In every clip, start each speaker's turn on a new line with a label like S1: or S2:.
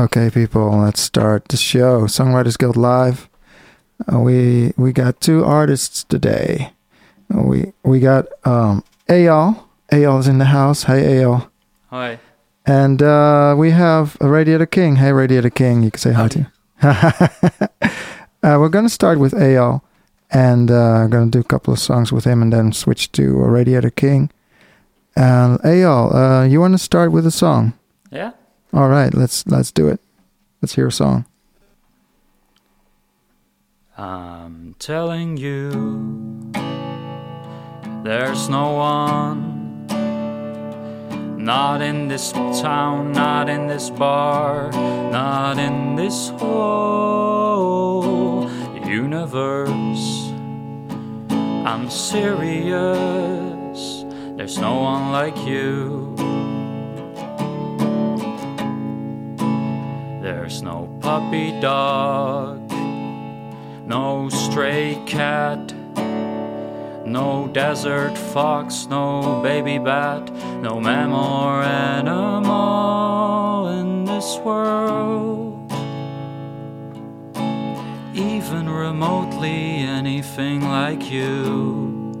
S1: Okay, people, let's start the show. Songwriters Guild Live. Uh, we we got two artists today. We we got um Eyal. Eyal's in the house. Hey Eyal.
S2: Hi.
S1: And uh, we have Radiator King. Hey Radiator King, you can say hi to. uh, we're gonna start with Eyal, and uh, gonna do a couple of songs with him, and then switch to Radiator King. And Eyal, uh, you want to start with a song?
S2: Yeah.
S1: All right, let's let's do it. Let's hear a song.
S2: I'm telling you, there's no one, not in this town, not in this bar, not in this whole universe. I'm serious, there's no one like you. There's no puppy dog, no stray cat, no desert fox, no baby bat, no mammal or animal in this world. Even remotely anything like you.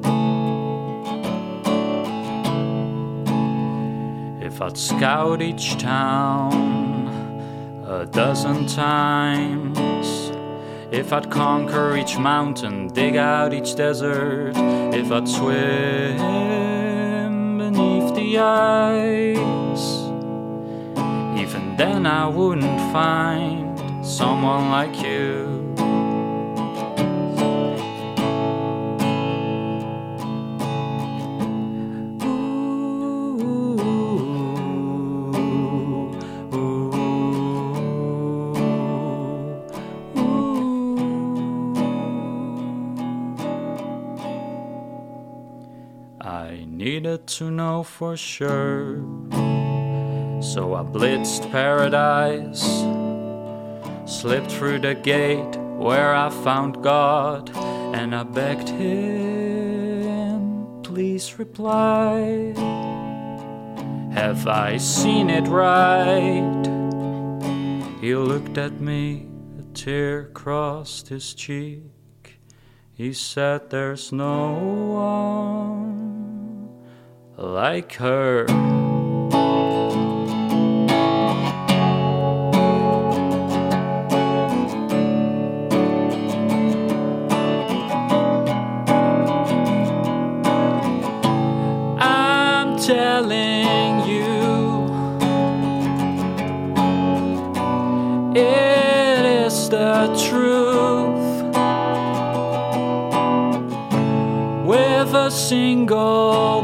S2: If I'd scout each town a dozen times. If I'd conquer each mountain, dig out each desert, if I'd swim beneath the ice, even then I wouldn't find someone like you. To know for sure. So I blitzed paradise, slipped through the gate where I found God, and I begged him, please reply. Have I seen it right? He looked at me, a tear crossed his cheek. He said, There's no one like her. I'm telling you, it is the truth. With a single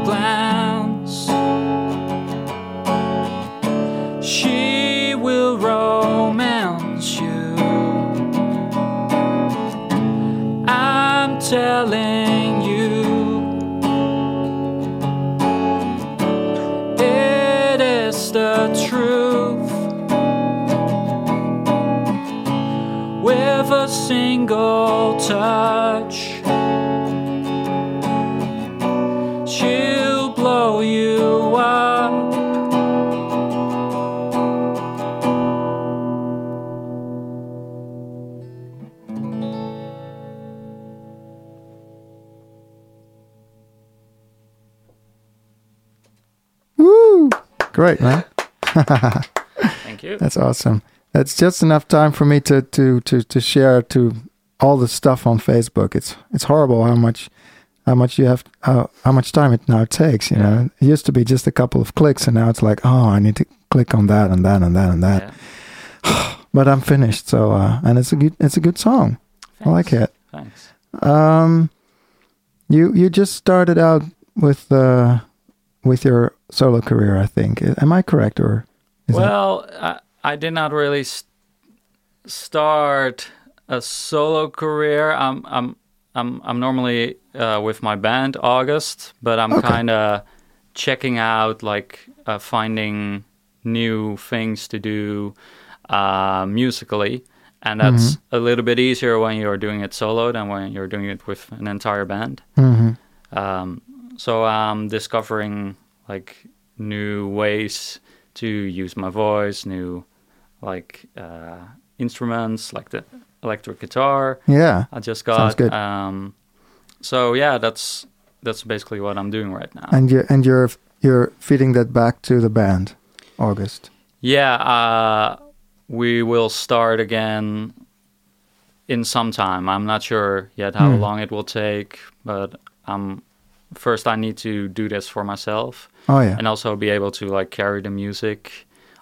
S1: Great, man.
S2: Thank you.
S1: That's awesome. That's just enough time for me to to to to share to all the stuff on Facebook. It's it's horrible how much how much you have how, how much time it now takes. You know, it used to be just a couple of clicks, and now it's like, oh, I need to click on that and that and that and that.
S2: Yeah.
S1: But I'm finished, so uh, and it's a good it's a good song. I like it.
S2: Thanks.
S1: Um, you you just started out with uh with your solo career, I think. Am I correct or? is that-
S2: Well, I, I did not really st- start a solo career. I'm I'm I'm I'm normally uh, with my band August, but I'm
S1: Okay.
S2: kind of checking out like uh, finding new things to do uh, musically. And that's a little bit easier when you're doing it solo than when you're doing it with an entire band.
S1: Mhm.
S2: Um, so I'm discovering like new ways to use my voice, new like uh, instruments, like the electric guitar.
S1: Yeah.
S2: I just got.
S1: Sounds good.
S2: Um, so yeah, that's that's basically what I'm doing right now.
S1: And you and you're you're feeding that back to the band, August.
S2: Yeah, uh, we will start again in some time. I'm not sure yet how
S1: Hmm.
S2: long it will take, but um, first I need to do this for myself
S1: Oh yeah.
S2: and also be able to like carry the music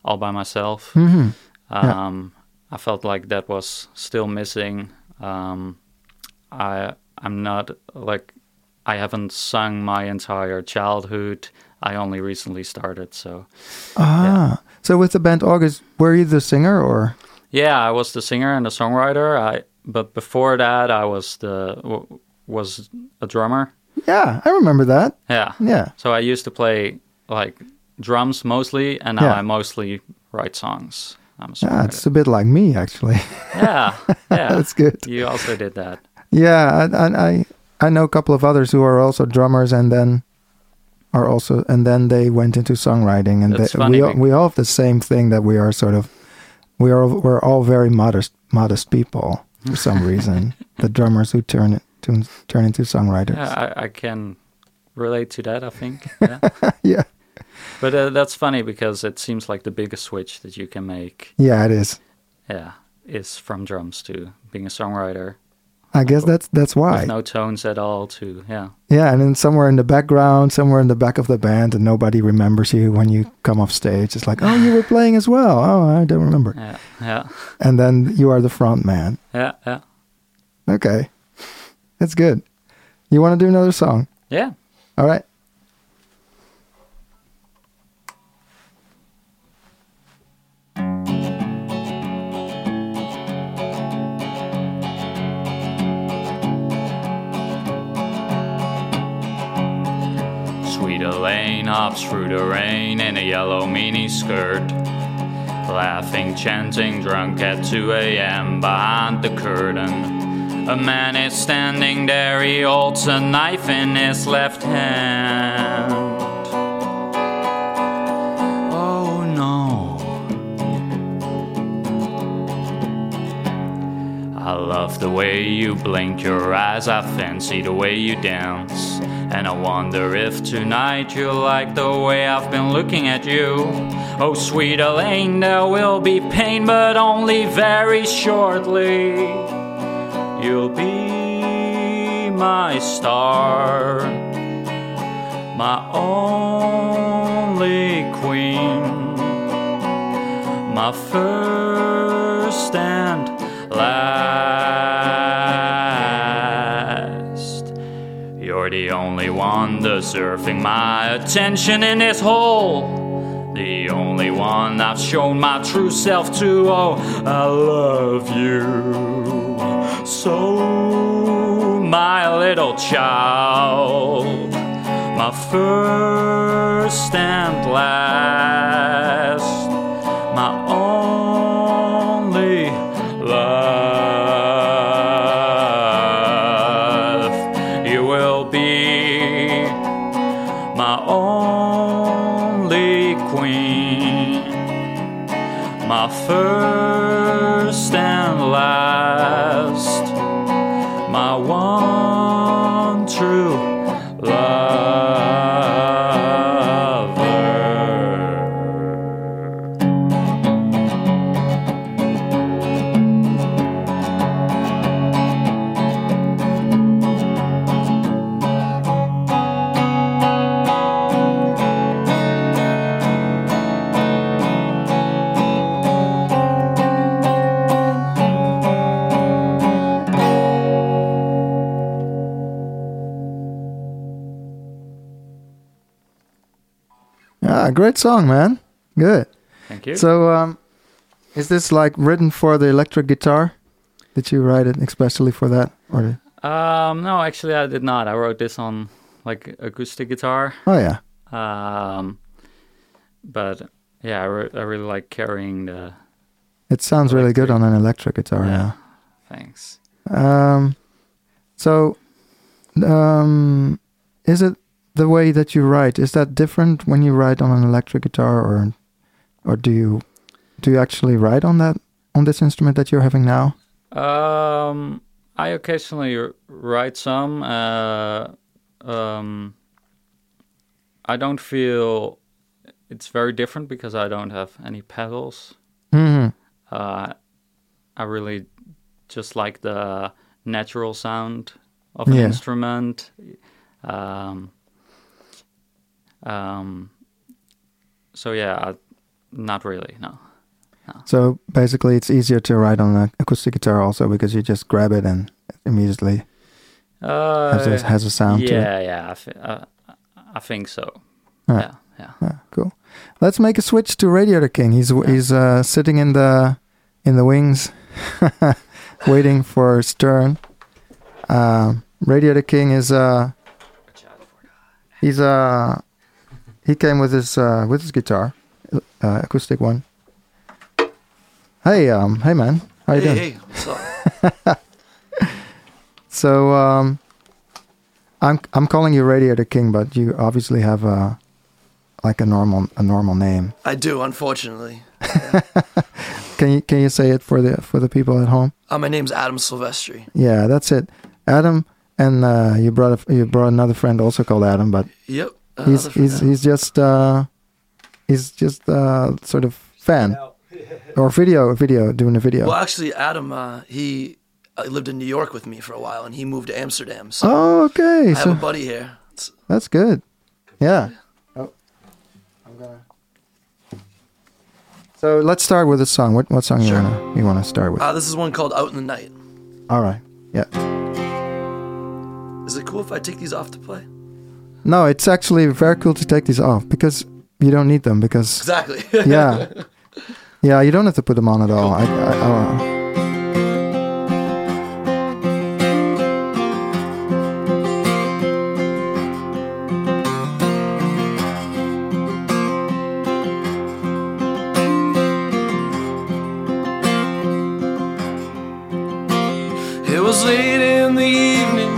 S2: all by myself.
S1: hmm Yeah.
S2: Um, I felt like that was still missing. Um, I I'm not like I haven't sung my entire childhood. I only recently started, so
S1: Ah. So with the band August, were you the singer or?
S2: yeah, I was the singer and the songwriter. I but before that, I was the w- was a drummer.
S1: Yeah, I remember that.
S2: Yeah,
S1: Yeah.
S2: so I used to play like drums mostly, and now
S1: Yeah.
S2: I mostly write songs. I'm a
S1: Yeah, it's a bit like me actually.
S2: Yeah, yeah.
S1: That's good.
S2: You also did that.
S1: Yeah, and I, I I know a couple of others who are also drummers, and then are also and then they went into songwriting, and they, we all, we all have the same thing that we are sort of we are we're all very modest modest people for some reason. the drummers who turn it to turn into songwriters.
S2: Yeah, I, I can relate to that. I think. Yeah.
S1: yeah,
S2: but uh, that's funny because it seems like the biggest switch that you can make.
S1: yeah, it is.
S2: Yeah, is from drums to being a songwriter
S1: I guess that's that's why.
S2: with no tones at all. To yeah,
S1: Yeah, and then somewhere in the background, somewhere in the back of the band, and nobody remembers you when you come off stage. It's like, oh, you were playing as well. Oh, I don't remember.
S2: yeah, yeah,
S1: And then you are the front man.
S2: yeah, yeah.
S1: Okay, that's good. You want to do another song?
S2: Yeah.
S1: All right.
S2: Sweet Elaine hops through the rain in a yellow mini skirt. Laughing, chanting, drunk at 2 a.m. behind the curtain. A man is standing there, he holds a knife in his left hand. Oh no. I love the way you blink your eyes, I fancy the way you dance. And I wonder if tonight you like the way I've been looking at you. Oh, sweet Elaine, there will be pain, but only very shortly. You'll be my star, my only queen, my first and last. You're the only one deserving my attention in this whole. The only one I've shown my true self to. Oh, I love you so, my little child. My first and last. My only love. You will be my only queen, my first
S1: Great song, man. Good.
S2: Thank you.
S1: So, um, is this like written for the electric guitar? Did you write it especially for that, or?
S2: Um, no, actually, I did not. I wrote this on like acoustic guitar.
S1: Oh yeah.
S2: Um, but yeah, I, re- I really like carrying the.
S1: It sounds really good on an electric guitar.
S2: Yeah.
S1: Yeah.
S2: Thanks.
S1: Um, so, um, is it the way that you write? Is that different when you write on an electric guitar, or, or do you do you actually write on that on this instrument that you're having now?
S2: Um, I occasionally write some. Uh, um, I don't feel it's very different because I don't have any pedals.
S1: hmm
S2: Uh, I really just like the natural sound of an
S1: Yeah.
S2: instrument. Um, um, so yeah, not really. No.
S1: So basically, it's easier to write on an acoustic guitar also because you just grab it and immediately
S2: Uh,
S1: has, a, has a sound to it.
S2: yeah, yeah. I, uh, I think so.
S1: Right.
S2: Yeah, yeah.
S1: Yeah, cool. Let's make a switch to Radiator King. He's he's uh, sitting in the in the wings, waiting for his turn. Um, Radiator King is uh he's uh he came with his uh with his guitar, uh, acoustic one. Hey um hey man, how you
S3: hey,
S1: doing?
S3: hey, what's up?
S1: So um, I'm I'm calling you Radiator King, but you obviously have a like a normal a normal name.
S3: I do, unfortunately.
S1: Can you can you say it for the for the people at home?
S3: Uh, my name's Adam Silvestri.
S1: Yeah, that's it. Adam, and uh, you brought a, you brought another friend also called Adam, but
S3: Yep.
S1: He's he's he's just uh, he's just uh, sort of fan or video video doing a video.
S3: Well, actually, Adam, uh, he uh, lived in New York with me for a while, and he moved to Amsterdam. So
S1: Oh, okay.
S3: I have a
S1: So
S3: buddy here. It's,
S1: that's good. Yeah. Oh, I'm gonna. So let's start with a song. What what song
S3: Sure.
S1: you wanna you wanna start with?
S3: uh, this is one called Out in the Night.
S1: All right. Yeah.
S3: Is it cool if I take these off to play?
S1: No, it's actually very cool to take these off because you don't need them because
S3: Exactly.
S1: yeah, yeah, you don't have to put them on at all. I, I, uh
S3: It was late in the evening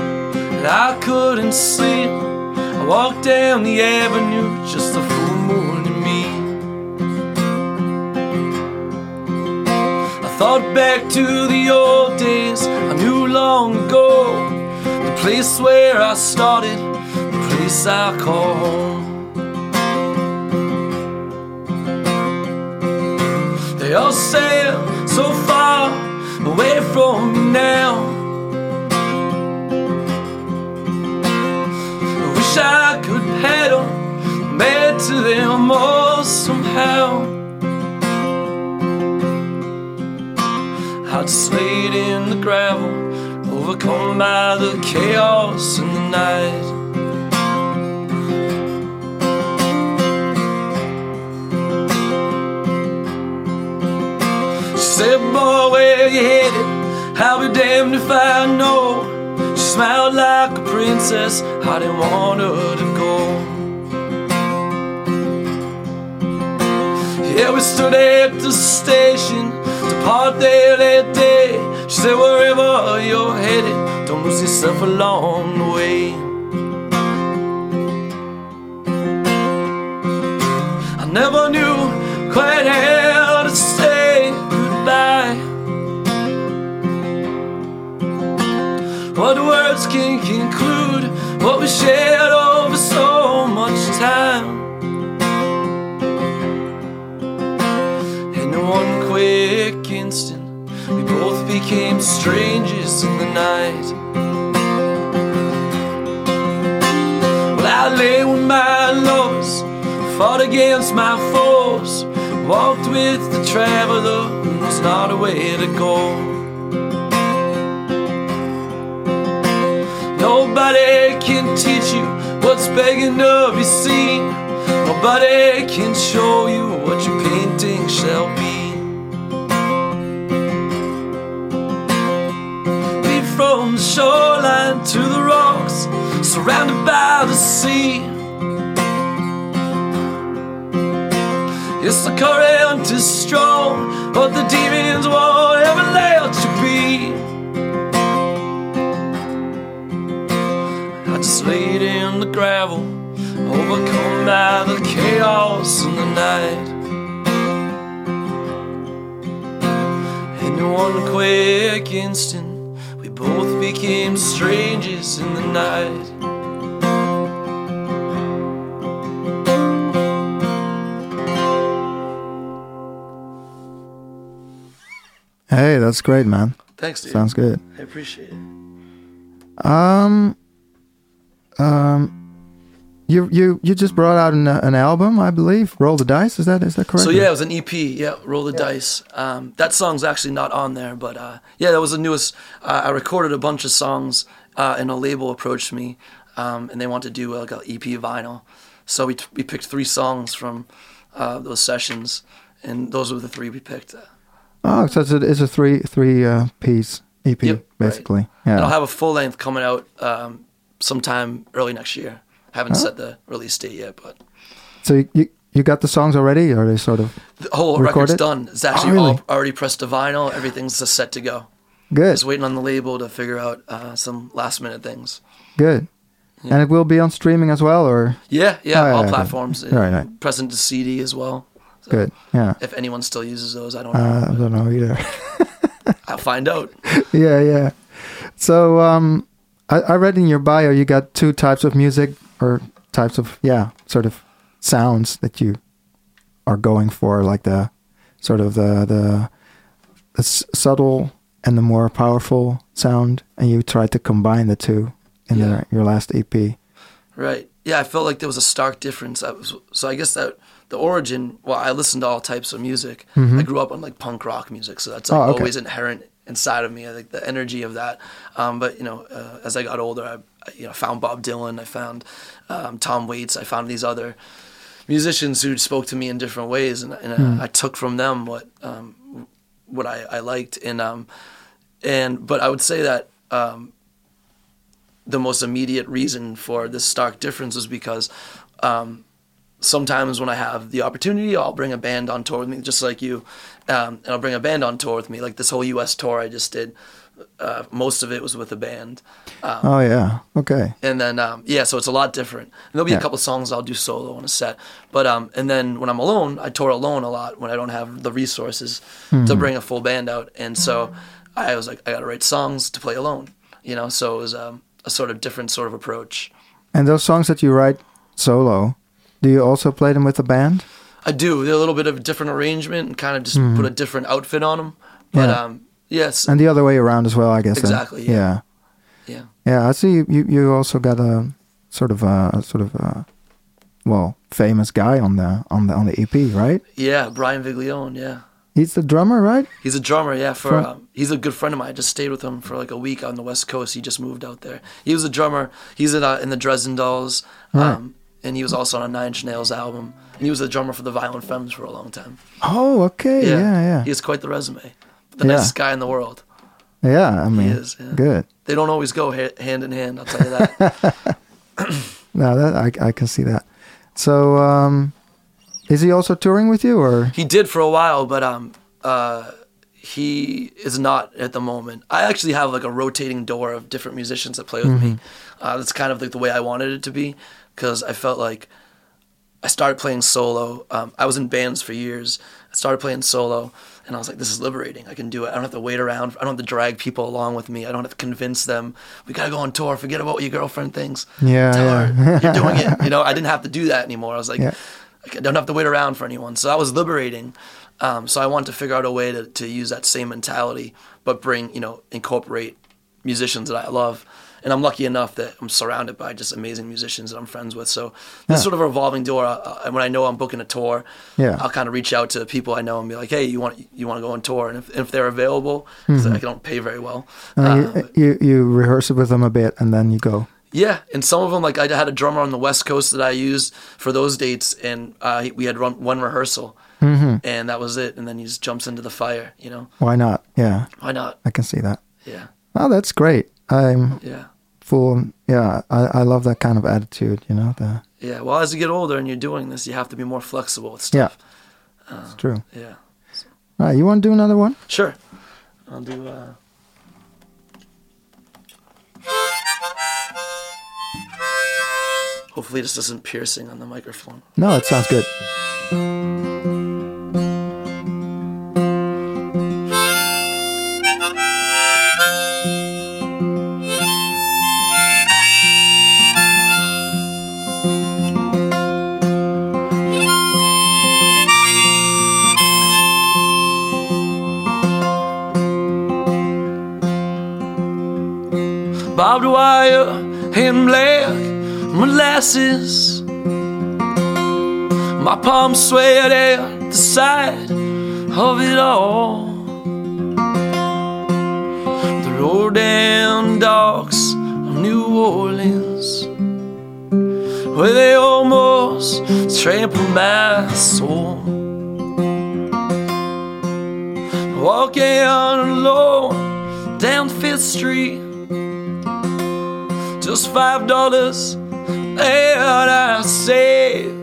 S3: and I, It down the avenue, just a full moon to me. I thought back to the old days I knew long ago, the place where I started, the place I call home. They all sail so far away from me now. To them all somehow. I just laid in the gravel, overcome by the chaos in the night. She said, boy, where you headed? I'll be damned if I know. She smiled like a princess, I didn't want her to Yeah, we stood at the station, depart there that day. She said, wherever you're headed, don't lose yourself along the way. I never knew quite how to say goodbye. What words can conclude what we shared over so much time? Became strangers in the night. Well, I lay with my lovers, fought against my foes, walked with the traveler, and was not a way to go. Nobody can teach you what's begging to be seen. Nobody can show you what your painting shall be. From the shoreline to the rocks, surrounded by the sea. Yes, the current is strong, but the demons won't ever let you be. I just laid in the gravel, overcome by the chaos in the night. One quick instant, we both became strangers in the night.
S1: Hey, that's great, man.
S3: Thanks, dude.
S1: Sounds good.
S3: I appreciate it.
S1: Um, um, you you you just brought out an, an album, I believe. Roll the dice. Is that is that correct?
S3: So yeah, it was an EP. Yeah, roll the dice. Um, that song's actually not on there, but uh, yeah, that was the newest. Uh, I recorded a bunch of songs, uh, and a label approached me, um, and they want to do like an EP vinyl. So we t- we picked three songs from uh, those sessions, and those were the three we picked.
S1: Oh, so it's a, it's a three three uh, piece EP
S3: Yep, right.
S1: basically.
S3: And I'll have a full length coming out um, sometime early next year. Haven't set the release date yet, but
S1: So you, you you got the songs already, or are they sort of
S3: the whole
S1: Recorded?
S3: record's done. It's actually
S1: Oh, really?
S3: all already pressed to vinyl. Everything's just set to go.
S1: good?
S3: Just waiting on the label to figure out uh, some last minute things.
S1: Good. And it will be on streaming as well, or
S3: Yeah, yeah,
S1: Oh,
S3: all
S1: yeah,
S3: platforms.
S1: Right, right.
S3: Present to CD as well. So
S1: good? Yeah.
S3: If anyone still uses those, I don't know.
S1: Uh, I don't know either.
S3: I'll find out.
S1: yeah, yeah. So um, I, I read in your bio you got two types of music or types of yeah sort of sounds that you are going for, like the sort of the the, the s- subtle and the more powerful sound, and you try to combine the two in
S3: Yeah.
S1: the, your last EP.
S3: Right. Yeah, I felt like there was a stark difference. I was, so I guess that the origin. Well, I listened to all types of music. I grew up on like punk rock music, so that's like
S1: Mm-hmm. Oh, okay.
S3: always inherent inside of me. I think the energy of that. Um, but you know, uh, as I got older, I, you know found Bob Dylan. I found um, Tom Waits. I found these other musicians who spoke to me in different ways, and, and
S1: Hmm.
S3: I, I took from them what um, what I, I liked. And um, and but I would say that um, the most immediate reason for this stark difference was because um, sometimes when I have the opportunity, I'll bring a band on tour with me, just like you, um, and I'll bring a band on tour with me. Like this whole U.S. tour I just did, uh, most of it was with a band,
S1: Oh yeah, okay.
S3: and then um, yeah, so it's a lot different. And there'll be
S1: Yeah.
S3: a couple songs I'll do solo on a set, but um, and then when I'm alone, I tour alone a lot when I don't have the resources to bring a full band out, and so I was like, I got to write songs to play alone, you know. So it was um, a sort of different sort of approach.
S1: And those songs that you write solo, do you also play them with the band?
S3: I do. They're a little bit of a different arrangement and kind of just put a different outfit on them. But
S1: Yeah.
S3: um, yes,
S1: And the other way around as well, I guess.
S3: Exactly, yeah.
S1: yeah.
S3: yeah,
S1: Yeah, I see you. You, also got a sort of a, sort of a, well famous guy on the on the on the EP, right?
S3: yeah. Brian Viglione, yeah.
S1: He's the drummer, right?
S3: He's a drummer, yeah. For um, he's a good friend of mine. I just stayed with him for like a week on the West Coast. He just moved out there. He was a drummer. He's in uh, in the Dresden Dolls, um, and he was also on a Nine Inch Nails album. And he was the drummer for the Violent Femmes for a long time.
S1: Oh, okay. Yeah, yeah,
S3: He has quite the resume. The
S1: Yeah.
S3: nicest guy in the world.
S1: yeah. I mean,
S3: is, yeah.
S1: good.
S3: They don't always go ha- hand in hand. I'll tell you that.
S1: No, that I I can see that. So, um, is he also touring with you, or
S3: He did for a while, but um, uh, he is not at the moment. I actually have like a rotating door of different musicians that play with me. Uh, that's kind of like the way I wanted it to be, because I felt like I started playing solo. Um, I was in bands for years. I started playing solo, and I was like, "This is liberating. I can do it. I don't have to wait around. I don't have to drag people along with me. I don't have to convince them. We gotta go on tour. Forget about what your girlfriend thinks.
S1: Yeah,
S3: Tell
S1: yeah.
S3: her you're doing it. You know, I didn't have to do that anymore. I was like,
S1: Yeah.
S3: I don't have to wait around for anyone. So that was liberating. Um, so I wanted to figure out a way to, to use that same mentality, but bring, you know, incorporate musicians that I love. And I'm lucky enough that I'm surrounded by just amazing musicians that I'm friends with. So this
S1: Yeah.
S3: sort of a revolving door. Uh, and when I know I'm booking a tour,
S1: Yeah.
S3: I'll kind of reach out to people I know and be like, "Hey, you want you want to go on tour?" And if, if they're available, 'cause I don't pay very well.
S1: uh,
S3: uh,
S1: you, you you rehearse it with them a bit, and then you go?
S3: yeah, and some of them, like I had a drummer on the West Coast that I used for those dates, and uh, we had run one rehearsal, and that was it. And then he just jumps into the fire. You know,
S1: Why not? Yeah,
S3: why not?
S1: I can see that.
S3: Yeah,
S1: Oh, that's great. I'm
S3: yeah,
S1: full. Yeah, I, I love that kind of attitude. You know, the
S3: yeah. Well, as you get older and you're doing this, you have to be more flexible with stuff
S1: yeah,
S3: stuff.
S1: it's true.
S3: Yeah,
S1: All right, you want to do another one?
S3: sure. I'll do. Uh... Hopefully, this isn't piercing on the microphone.
S1: No, it sounds good.
S3: Barbed wire and black molasses. My palms sweat at the sight of it all. The road down docks of New Orleans, where they almost trampled my soul. Walking alone down Fifth Street, just five dollars, and I saved.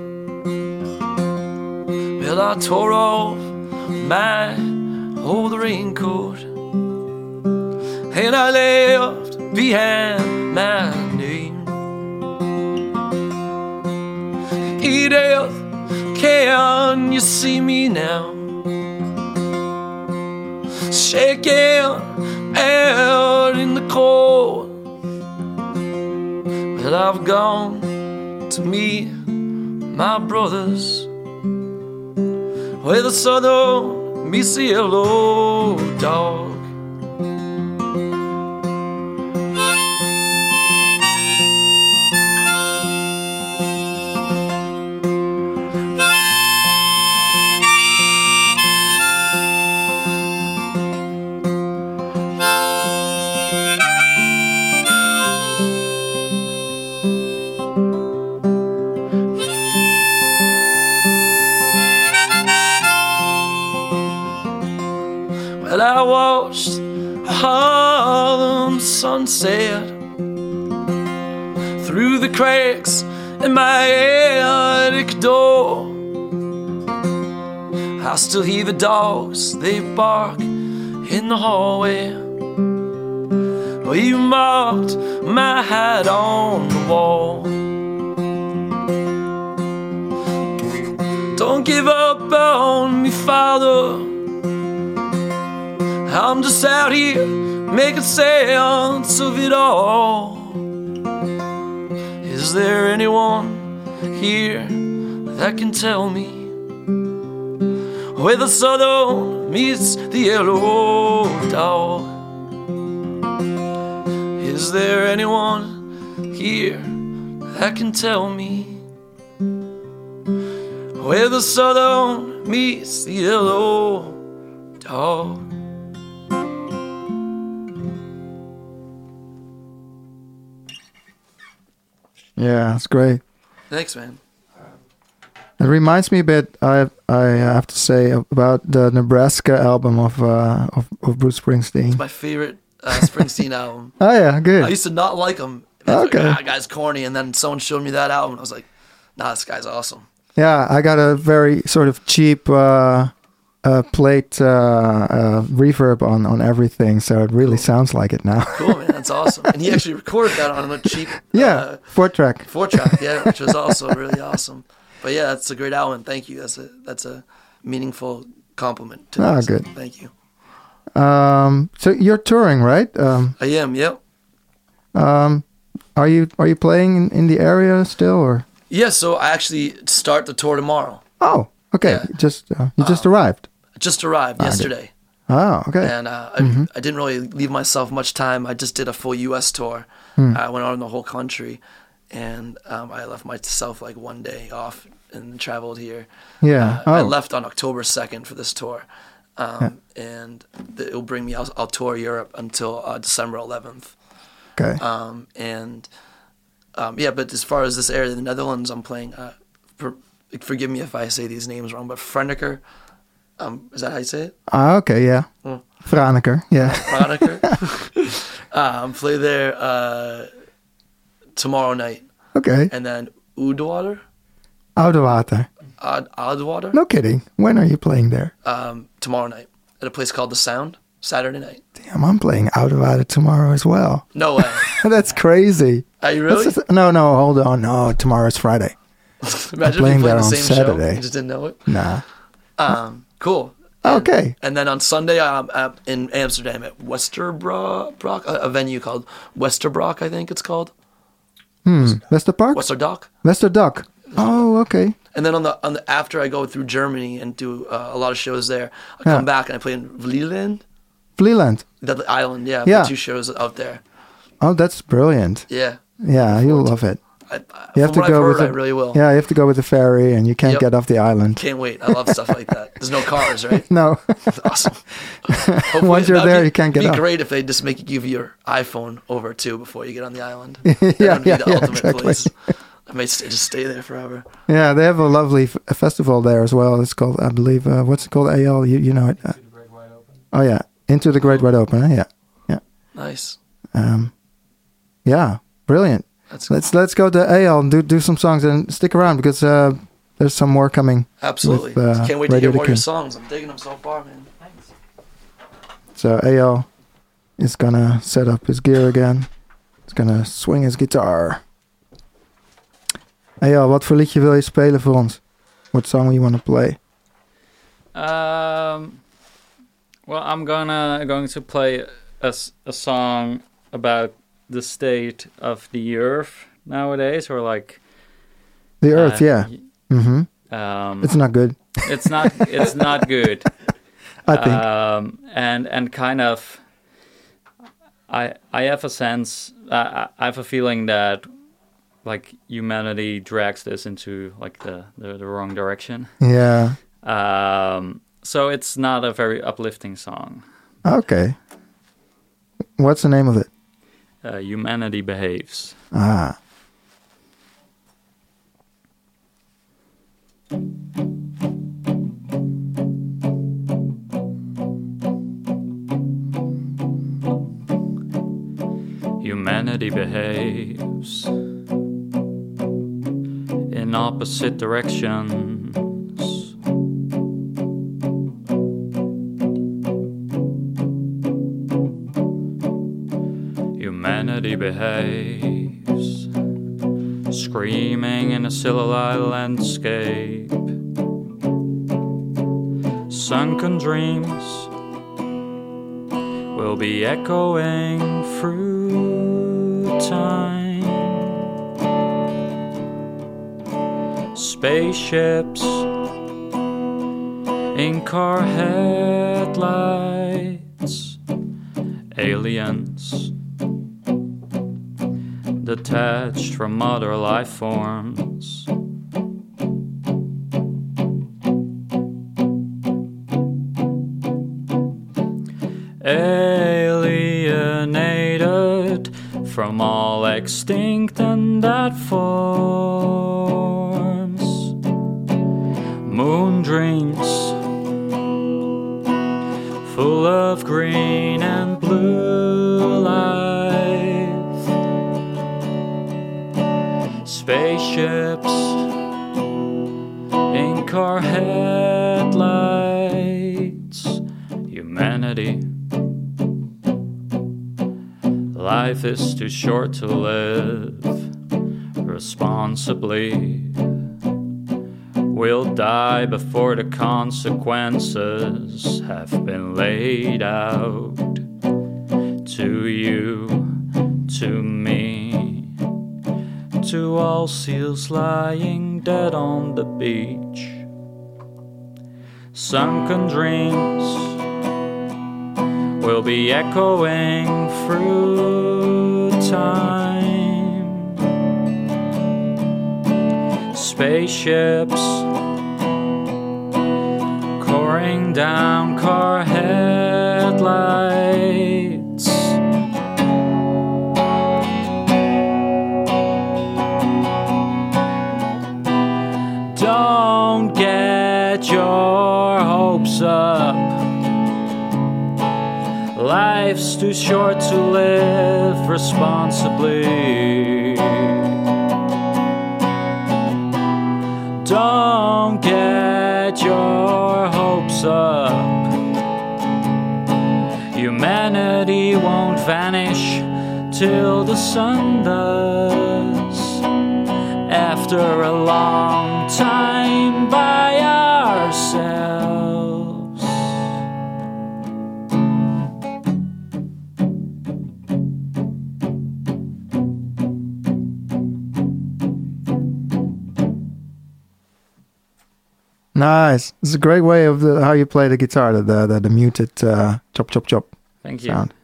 S3: Well, I tore off my old raincoat and I left behind my name. Edith, can you see me now? Shaking Well, I've gone to meet my brothers where the southern meets the yellow dog. Dogs, they bark in the hallway. You marked my hat on the wall. Don't give up on me, Father. I'm just out here making sense of it all. Is there anyone here that can tell me where the southern meets the yellow dog? Is there anyone here that can tell me where the southern meets the yellow dog?
S1: Yeah, that's great.
S3: Thanks, man.
S1: It reminds me a bit. I I have to say about the Nebraska album of uh, of, of Bruce Springsteen.
S3: It's my favorite uh, Springsteen album.
S1: Oh yeah, good.
S3: I used to not like him.
S1: Okay.
S3: Like, ah, guy's corny. And then someone showed me that album. And I was like, nah, this guy's awesome.
S1: Yeah, I got a very sort of cheap uh, uh, plate uh, uh, reverb on on everything, so it really sounds like it now.
S3: Cool, man. That's awesome. And he actually recorded that on a cheap
S1: yeah,
S3: uh,
S1: four track.
S3: four track, yeah, which was also really awesome. But yeah, that's a great album. Thank you. That's a that's a meaningful compliment. To
S1: Ah,
S3: me. So
S1: good.
S3: Thank you.
S1: Um, so you're touring, right? Um,
S3: I am. Yep.
S1: um, are you are you playing in, in the area still, or?
S3: Yeah. So I actually start the tour tomorrow.
S1: Oh, okay.
S3: Yeah.
S1: Just uh, you just arrived.
S3: Just arrived
S1: Ah, good.
S3: yesterday.
S1: Oh, okay.
S3: and uh, I,
S1: Mm-hmm.
S3: I didn't really leave myself much time. I just did a full U.S. tour.
S1: Hmm.
S3: I went on the whole country, and um, I left myself like one day off and traveled here.
S1: Yeah.
S3: Uh, I
S1: Oh.
S3: left on October second for this tour, um, and th- it'll bring me. I'll, I'll tour Europe until uh, December eleventh.
S1: Okay.
S3: Um, and um, yeah, but as far as this area, the Netherlands, I'm playing. Uh, for, forgive me if I say these names wrong, but Frenneker. Um, is that how you say it?
S1: Ah, okay. Yeah.
S3: Mm.
S1: Franeker. Yeah.
S3: Franeker. um, play there uh, tomorrow night,
S1: Okay.
S3: and then Oudwater,
S1: Oudewater.
S3: Odd
S1: No kidding. When are you playing there?
S3: um, tomorrow night at a place called The Sound. Saturday night.
S1: Damn, I'm playing Oudewater tomorrow as well.
S3: No way.
S1: That's crazy.
S3: Are you really?
S1: Just- no, no, hold on. No, tomorrow's Friday.
S3: Imagine
S1: playing there on
S3: same show.
S1: Saturday.
S3: You just didn't know it.
S1: Nah.
S3: Um, cool. And-
S1: Okay.
S3: And then on Sunday, I'm at, in Amsterdam at Westerbrock, a, a venue called Westerbrock, I think it's called.
S1: Hmm. Westerpark?
S3: Westerdock.
S1: Westerduck. Oh, okay.
S3: And then on the on the after I go through Germany and do uh, a lot of shows there, I come back and I play in Vlieland,
S1: Vlieland.
S3: the the island. Yeah,
S1: Yeah.
S3: two shows out there.
S1: Oh, that's brilliant.
S3: Yeah.
S1: Yeah, you'll love it.
S3: I, I,
S1: You have
S3: from
S1: to
S3: what
S1: go
S3: I've
S1: with
S3: heard,
S1: the-
S3: I really will.
S1: Yeah, you have to go with the ferry, and you can't
S3: Yep.
S1: get off the island.
S3: Can't wait. I love stuff like that. There's no cars, right?
S1: No,
S3: awesome. Hopefully-
S1: Once you're there,
S3: be,
S1: you can't get
S3: Be
S1: out.
S3: great if they just make you give your iPhone over too before you get on the island.
S1: yeah,
S3: That
S1: yeah,
S3: would be the
S1: yeah,
S3: ultimate
S1: exactly.
S3: place. I may st- just stay there forever.
S1: Yeah, they have a lovely f- a festival there as well. It's called, I believe, uh, what's it called? Eyal, you, you know it. Uh, oh yeah, Into the Great Wide Open. Huh? Yeah,
S3: Nice.
S1: um, yeah, brilliant.
S3: That's
S1: Let's let's go to Eyal and do do some songs and stick around because uh, there's some more coming.
S3: absolutely.
S1: with, uh,
S3: Can't wait to
S1: Radio
S3: hear more of your songs. I'm digging them so far, man. Thanks.
S1: So Eyal is gonna set up his gear again. He's gonna swing his guitar. Eyal, wat voor liedje wil je spelen voor ons? What song do you want to play?
S2: Um, well, I'm gonna going to play a song about the state of the earth nowadays, or like
S1: The Earth,
S2: uh,
S1: yeah.
S2: y-
S1: hmm
S2: Um,
S1: It's not good,
S2: it's not it's not good.
S1: I think.
S2: Um, and and kind of, I I have a sense. I I I have a feeling that like humanity drags this into like the the, the wrong direction.
S1: yeah.
S2: Um, so it's not a very uplifting song.
S1: Okay. What's the name of it?
S2: Uh, humanity behaves.
S1: Ah.
S2: Humanity behaves in opposite directions. Behaves, screaming in a silhouette landscape. Sunken dreams will be echoing through time. Spaceships in car headlights, aliens detached from other life forms. alienated from all extinct and that forms short to live responsibly. We'll die before the consequences have been laid out to you, to me, to all seals lying dead on the beach. Sunken dreams will be echoing through time. Spaceships coring down car headlights. Life's too short to live responsibly. Don't get your hopes up. Humanity won't vanish till the sun does. After a long time
S1: Nice. It's a great way of the, how you play the guitar, the the, the, muted uh, chop chop chop
S2: Thank you.
S1: sound.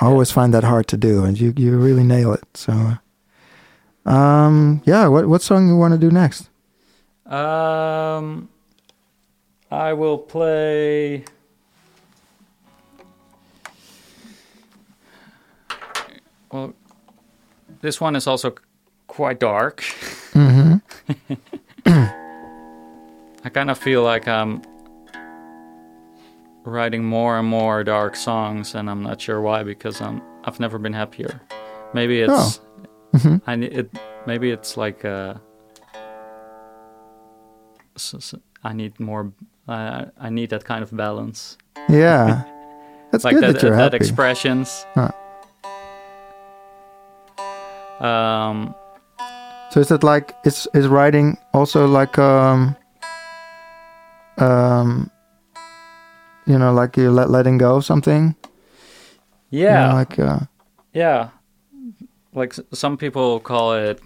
S1: I always find that hard to do, and you you really nail it. So, um, yeah. What what song you want to do next?
S4: Um, I will play. Well, this one is also quite dark.
S1: Mm-hmm.
S4: I kind of feel like I'm writing more and more dark songs, and I'm not sure why because I'm I've never been happier. Maybe it's
S1: Oh. Mhm.
S4: I it maybe it's like uh, I need more. Uh, I need that kind of balance,
S1: Yeah, that's
S4: like
S1: good
S4: that,
S1: that, you're
S4: that
S1: happy.
S4: expressions.
S1: Huh.
S4: Um,
S1: So is it like is is writing also like um um you know like you let letting go of something? You
S4: yeah,
S1: know, like uh,
S4: Yeah. Like some people call it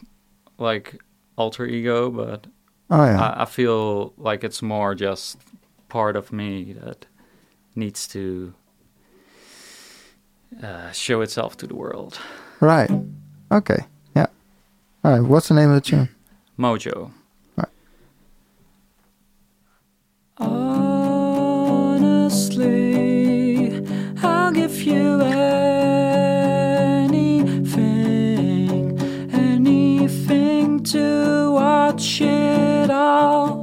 S4: like alter ego, but
S1: oh yeah.
S4: I, I feel like it's more just part of me that needs to uh, show itself to the world.
S1: right. Okay. Yeah. All right. What's the name of the tune?
S4: Mojo.
S2: Honestly, I'll give you anything, anything to watch it all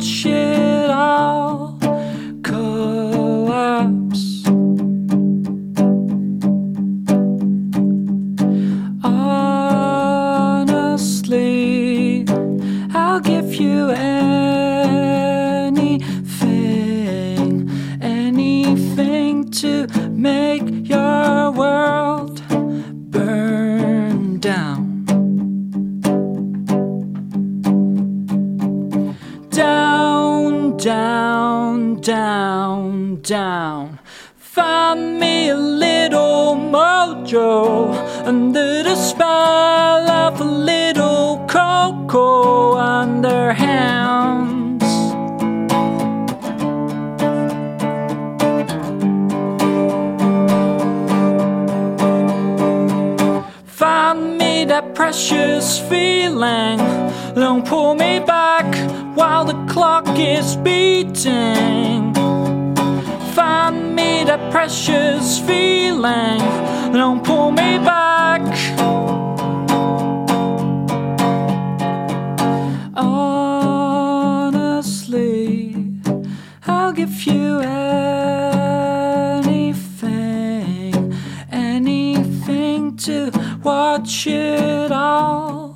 S2: to down. Find me a little mojo under the spell of a little cocoa on their hands. Find me that precious feeling. Don't pull me back while the clock is beating. Find me that precious feeling. Don't pull me back. Honestly, I'll give you anything, anything to watch it all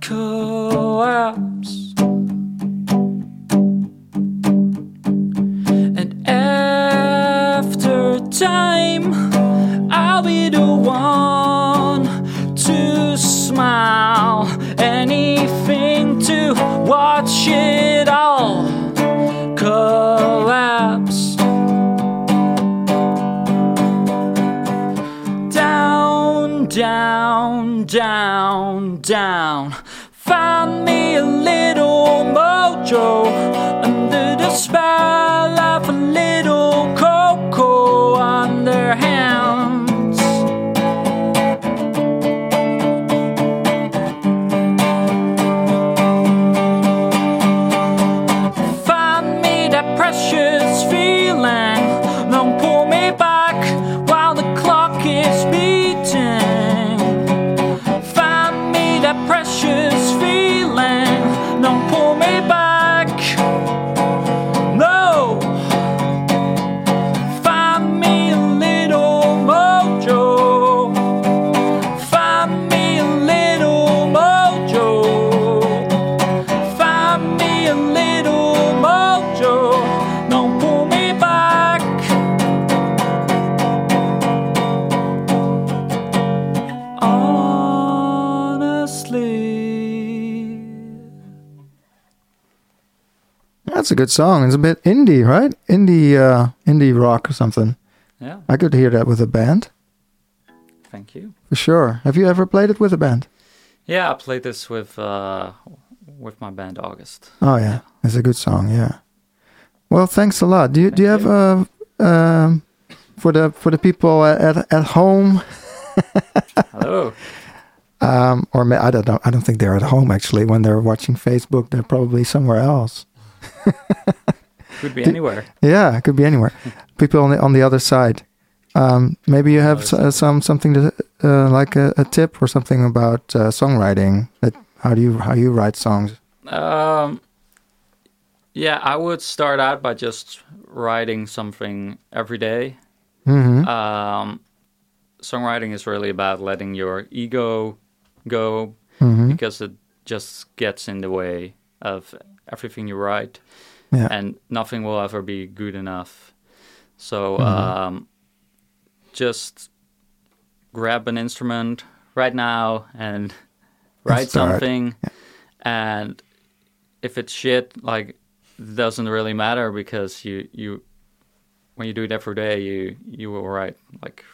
S2: collapse. It all collapse. Down, down, down, down. Find me a little mojo
S1: good song. It's a bit indie, right? Indie, uh, indie rock or something.
S2: Yeah,
S1: I could hear that with a band
S2: thank you.
S1: for sure. Have you ever played it with a band?
S2: Yeah, I played this with uh, with my band August.
S1: Oh yeah, it's a good song. Yeah. Well, thanks a lot. Do you do you
S2: Thank
S1: have uh, um, for the for the people at at home,
S2: Hello.
S1: um, or I don't know. I don't think they're at home actually. When they're watching Facebook, they're probably somewhere else.
S2: Could be anywhere.
S1: Yeah, it could be anywhere. People on the on the other side. Um, maybe you have s- uh, some something to uh, like a, a tip or something about uh, songwriting. That how do you how you write songs?
S2: Um, yeah, I would start out by just writing something every day.
S1: hmm
S2: Um, songwriting is really about letting your ego go
S1: hmm
S2: because it just gets in the way of everything you write,
S1: Yeah.
S2: and nothing will ever be good enough. So
S1: Mhm.
S2: um, just grab an instrument right now and write something, and if it's shit, like it doesn't really matter because you you when you do it every day, you you will write like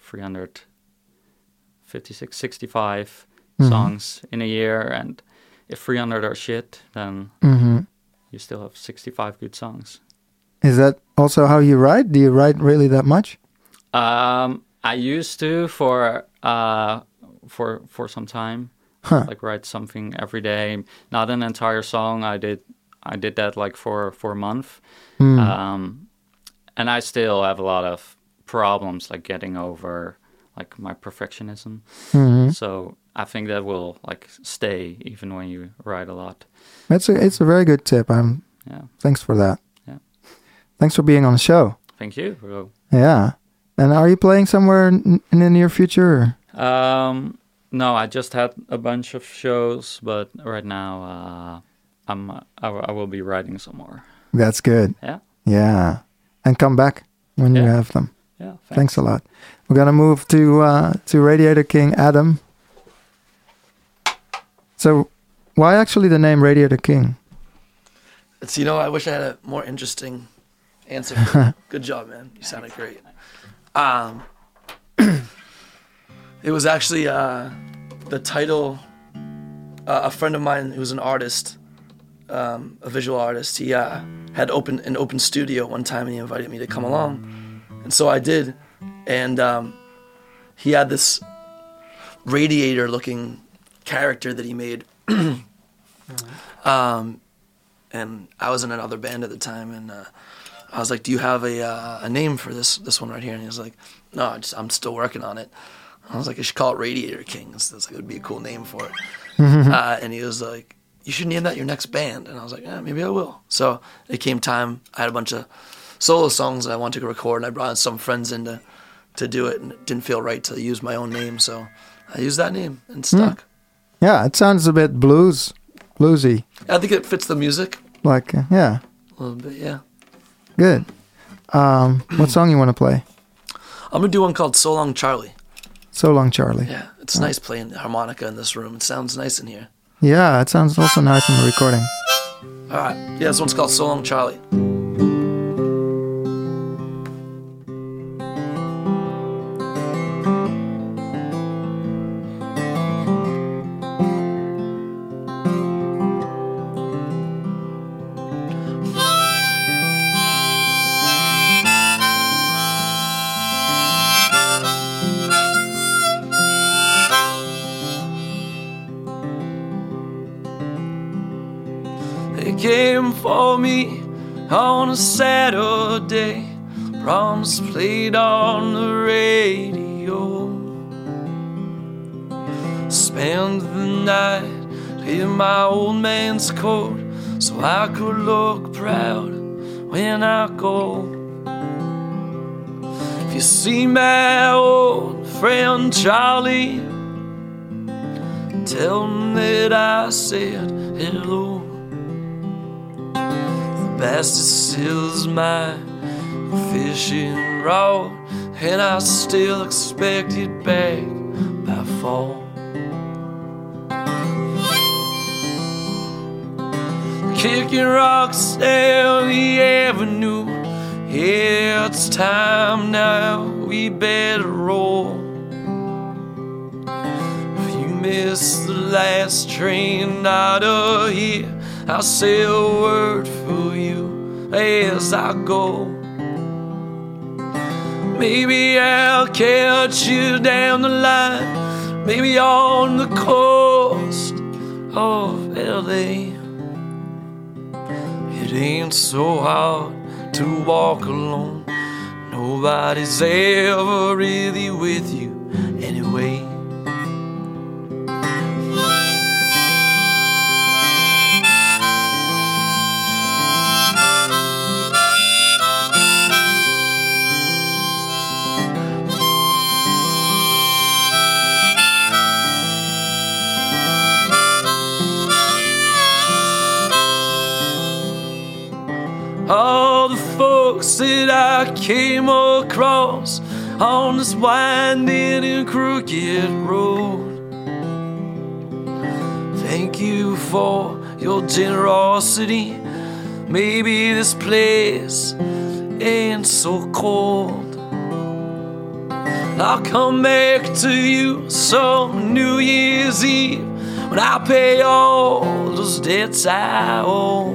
S2: 356, 65
S1: Mhm.
S2: songs in a year, and if 300 are shit, then
S1: hmm
S2: you still have 65 good songs.
S1: Is that also how you write? Do you write really that much?
S2: Um, I used to for uh for for some time,
S1: Huh.
S2: like write something every day, not an entire song. I did I did that like for for a month,
S1: Hmm.
S2: um, and I still have a lot of problems like getting over like my perfectionism.
S1: Mhm.
S2: So I think that will like stay even when you write a lot.
S1: It's a it's a very good tip. I'm
S2: Yeah.
S1: thanks for that.
S2: Yeah.
S1: Thanks for being on the show.
S2: Thank you. Well,
S1: Yeah. And are you playing somewhere in, in the near future?
S2: Um, no, I just had a bunch of shows, but right now uh, I'm I, I will be writing some more.
S1: That's good.
S2: Yeah.
S1: Yeah. And come back when you have them.
S2: Yeah,
S1: Thanks a lot. We're gonna move to uh, to Radiator King Adam. So, why actually the name Radiator King?
S3: It's you know I wish I had a more interesting answer. Good job, man. You sounded great. Um, it was actually uh, the title. Uh, a friend of mine who's an artist, um, a visual artist, he uh, had opened an open studio one time and he invited me to come along, and so I did, and um, he had this radiator-looking character that he made. um, and I was in another band at the time, and uh, I was like, "Do you have a uh, a name for this this one right here?" And he was like, "No, I just, I'm still working on it." I was like, "I should call it Radiator King." It's, it's like it would be a cool name for it. uh, and he was like, "You should name that your next band." And I was like, "Yeah, maybe I will." So it came time. I had a bunch of solo songs that I wanted to record, and I brought some friends in to to do it, and it didn't feel right to use my own name, so I used that name and stuck.
S1: Yeah, it sounds a bit blues, bluesy.
S3: I think it fits the music
S1: Like, uh, yeah,
S3: a little bit. Yeah.
S1: good. Um, what song you want to play?
S3: I'm gonna do one called "So Long, Charlie."
S1: So long, Charlie.
S3: Yeah, it's nice playing the harmonica in this room. It sounds nice in here.
S1: Yeah, it sounds also nice in the recording.
S3: All right. Yeah, this one's called "So Long, Charlie." On a Saturday. Brahms played on the radio. Spend the night in my old man's coat so I could look proud when I go. If you see my old friend Charlie, tell him that I said hello. Best is my fishing rod, and I still expect it back by fall. kicking rocks down the avenue. Yeah, it's time now, we better roll. If you miss the last train out of here, I'll say a word for you as I go. Maybe I'll catch you down the line, maybe on the coast of LA. It ain't so hard to walk alone. Nobody's ever really with you anyway. Came across on this winding and crooked road. Thank you for your generosity. Maybe this place ain't so cold. I'll come back to you some New Year's Eve when I pay all those debts I owe.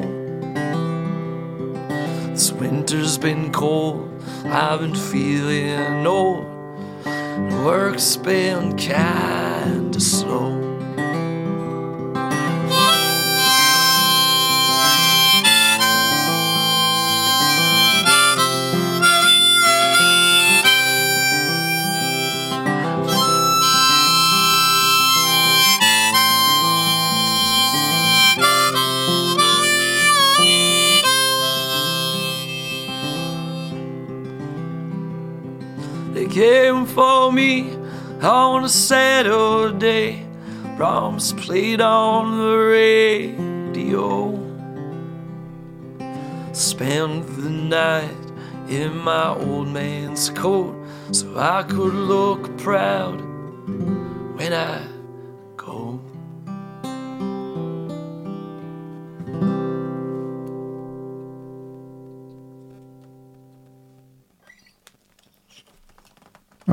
S3: This winter's been cold, I've been feeling old. Work's been kinda slow. Me on a Saturday. Brahms played on the radio. Spent the night in my old man's coat so I could look proud when I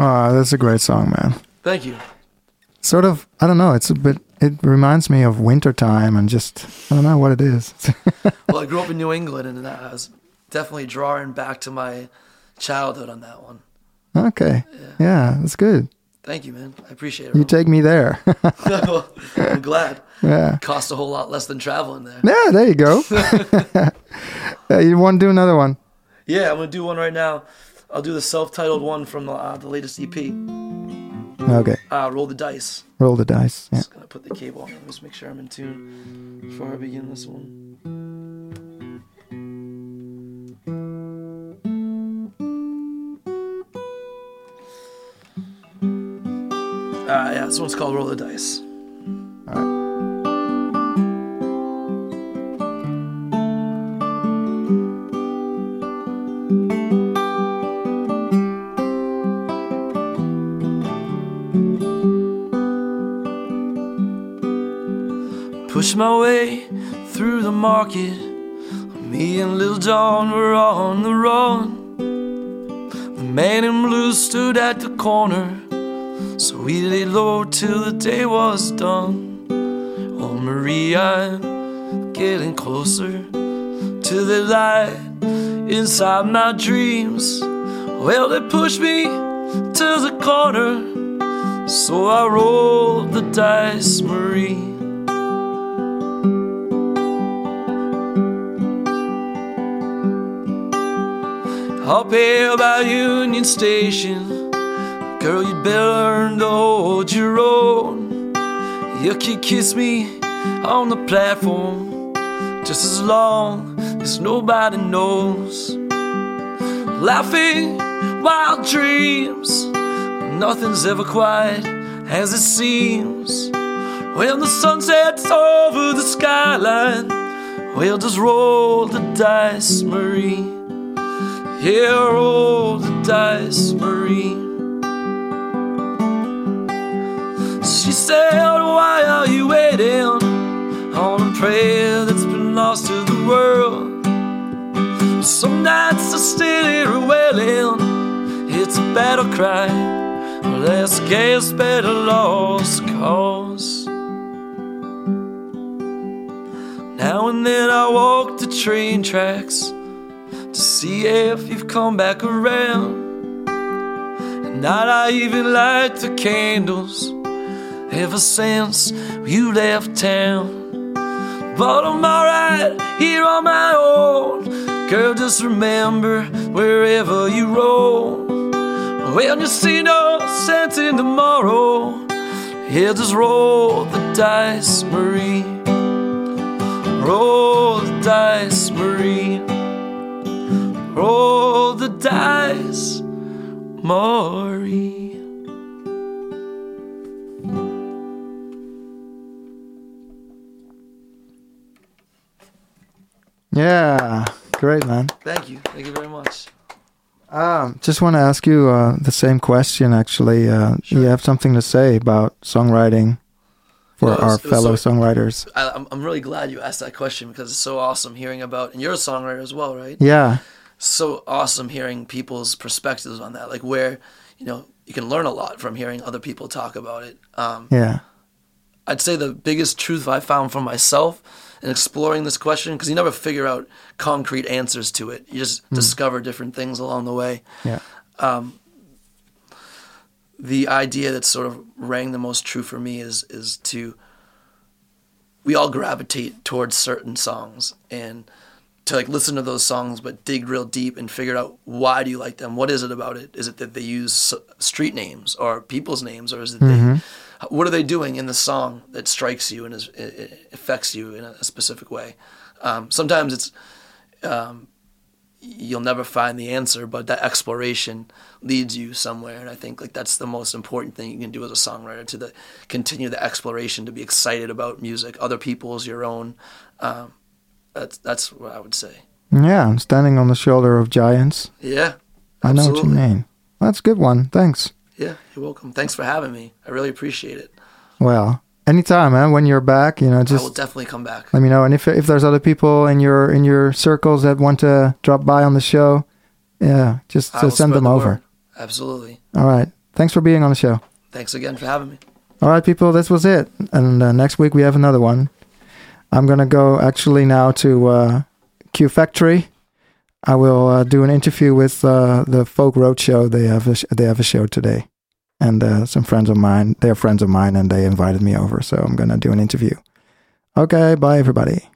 S1: Oh, that's a great song, man.
S3: Thank you.
S1: Sort of, I don't know. It's a bit. It reminds me of wintertime and just I don't know what it is.
S3: Well, I grew up in New England, and I was definitely drawing back to my childhood on that one.
S1: okay, yeah, that's good.
S3: Thank you, man. I appreciate it.
S1: You take me there.
S3: I'm glad.
S1: yeah,
S3: Cost a whole lot less than traveling there.
S1: yeah. There you go. yeah, you want to do another one?
S3: Yeah, I'm gonna do one right now. I'll do the self-titled one from the, uh, the latest EP.
S1: Okay,
S3: Uh, Roll the dice.
S1: roll the dice. Yeah.
S3: Just gonna put the cable on. Just make sure I'm in tune before I begin this one. Uh, yeah, this one's called Roll the Dice. Push my way through the market. Me and Lil John were on the run. The man in blue stood at the corner. So we lay low till the day was done. Oh, Marie, I'm getting closer to the light inside my dreams. Well, they pushed me to the corner. So I rolled the dice, Marie. Up here by Union Station, girl, you better learn to hold your own. You can kiss me on the platform just as long as nobody knows. Laughing wild dreams, nothing's ever quite as it seems. When the sun sets over the skyline, we'll just roll the dice, Marie. Yeah, roll the dice, Marie. She said, Why are you waiting on a prayer that's been lost to the world. Some nights I still hear a wailing. It's a battle cry. Less gas, better lost cause. Now and then I walk the train tracks see if you've come back around. And night I even light the candles ever since you left town. But I'm alright here on my own. Girl, just remember wherever you roll. When you see no sense in tomorrow, yeah, just roll the dice, Marie. Roll the dice, Marie. Roll the dice, Marie.
S1: Yeah, great, man.
S3: Thank you. Thank you very much.
S1: Um, just want to ask you uh, the same question. Actually, uh,
S3: Sure.
S1: you have something to say about songwriting for
S3: Yeah, was-
S1: our fellow
S3: so-
S1: songwriters?
S3: I, I'm, I'm really glad you asked that question because it's so awesome hearing about, and you're a songwriter as well, right?
S1: Yeah,
S3: So awesome hearing people's perspectives on that, like where, you know, you can learn a lot from hearing other people talk about it. Um,
S1: yeah,
S3: I'd say the biggest truth I found for myself in exploring this question, because you never figure out concrete answers to it. You just discover different things along the way.
S1: yeah, Um,
S3: The idea that sort of rang the most true for me is is to we all gravitate towards certain songs and to like listen to those songs but dig real deep and figure out why do you like them? What is it about it? Is it that they use street names or people's names or is it they what are they doing in the song that strikes you and is, it affects you in a specific way? Um, sometimes it's um, you'll never find the answer but that exploration leads you somewhere and i think like that's the most important thing you can do as a songwriter to the continue the exploration to be excited about music other people's your own um, that's that's what i would say
S1: yeah. I'm standing on the shoulder of giants.
S3: yeah
S1: I know what you mean. That's a good one. Thanks.
S3: yeah you're welcome thanks for having me i really appreciate it
S1: Well, anytime, man. When you're back, you know, just
S3: i will definitely come back
S1: let me know. And if if there's other people in your in your circles that want to drop by on the show, yeah, just uh, send them
S3: the
S1: over.
S3: word. absolutely
S1: All right. Thanks for being on the show.
S3: thanks again for having me
S1: All right, people, this was it. And uh, next week we have another one. I'm going to go actually now to uh, Q Factory. I will uh, do an interview with uh, the Folk Roadshow. They have a sh- they have a show today, and uh, some friends of mine. They're friends of mine, and they invited me over, so I'm going to do an interview. Okay, bye everybody.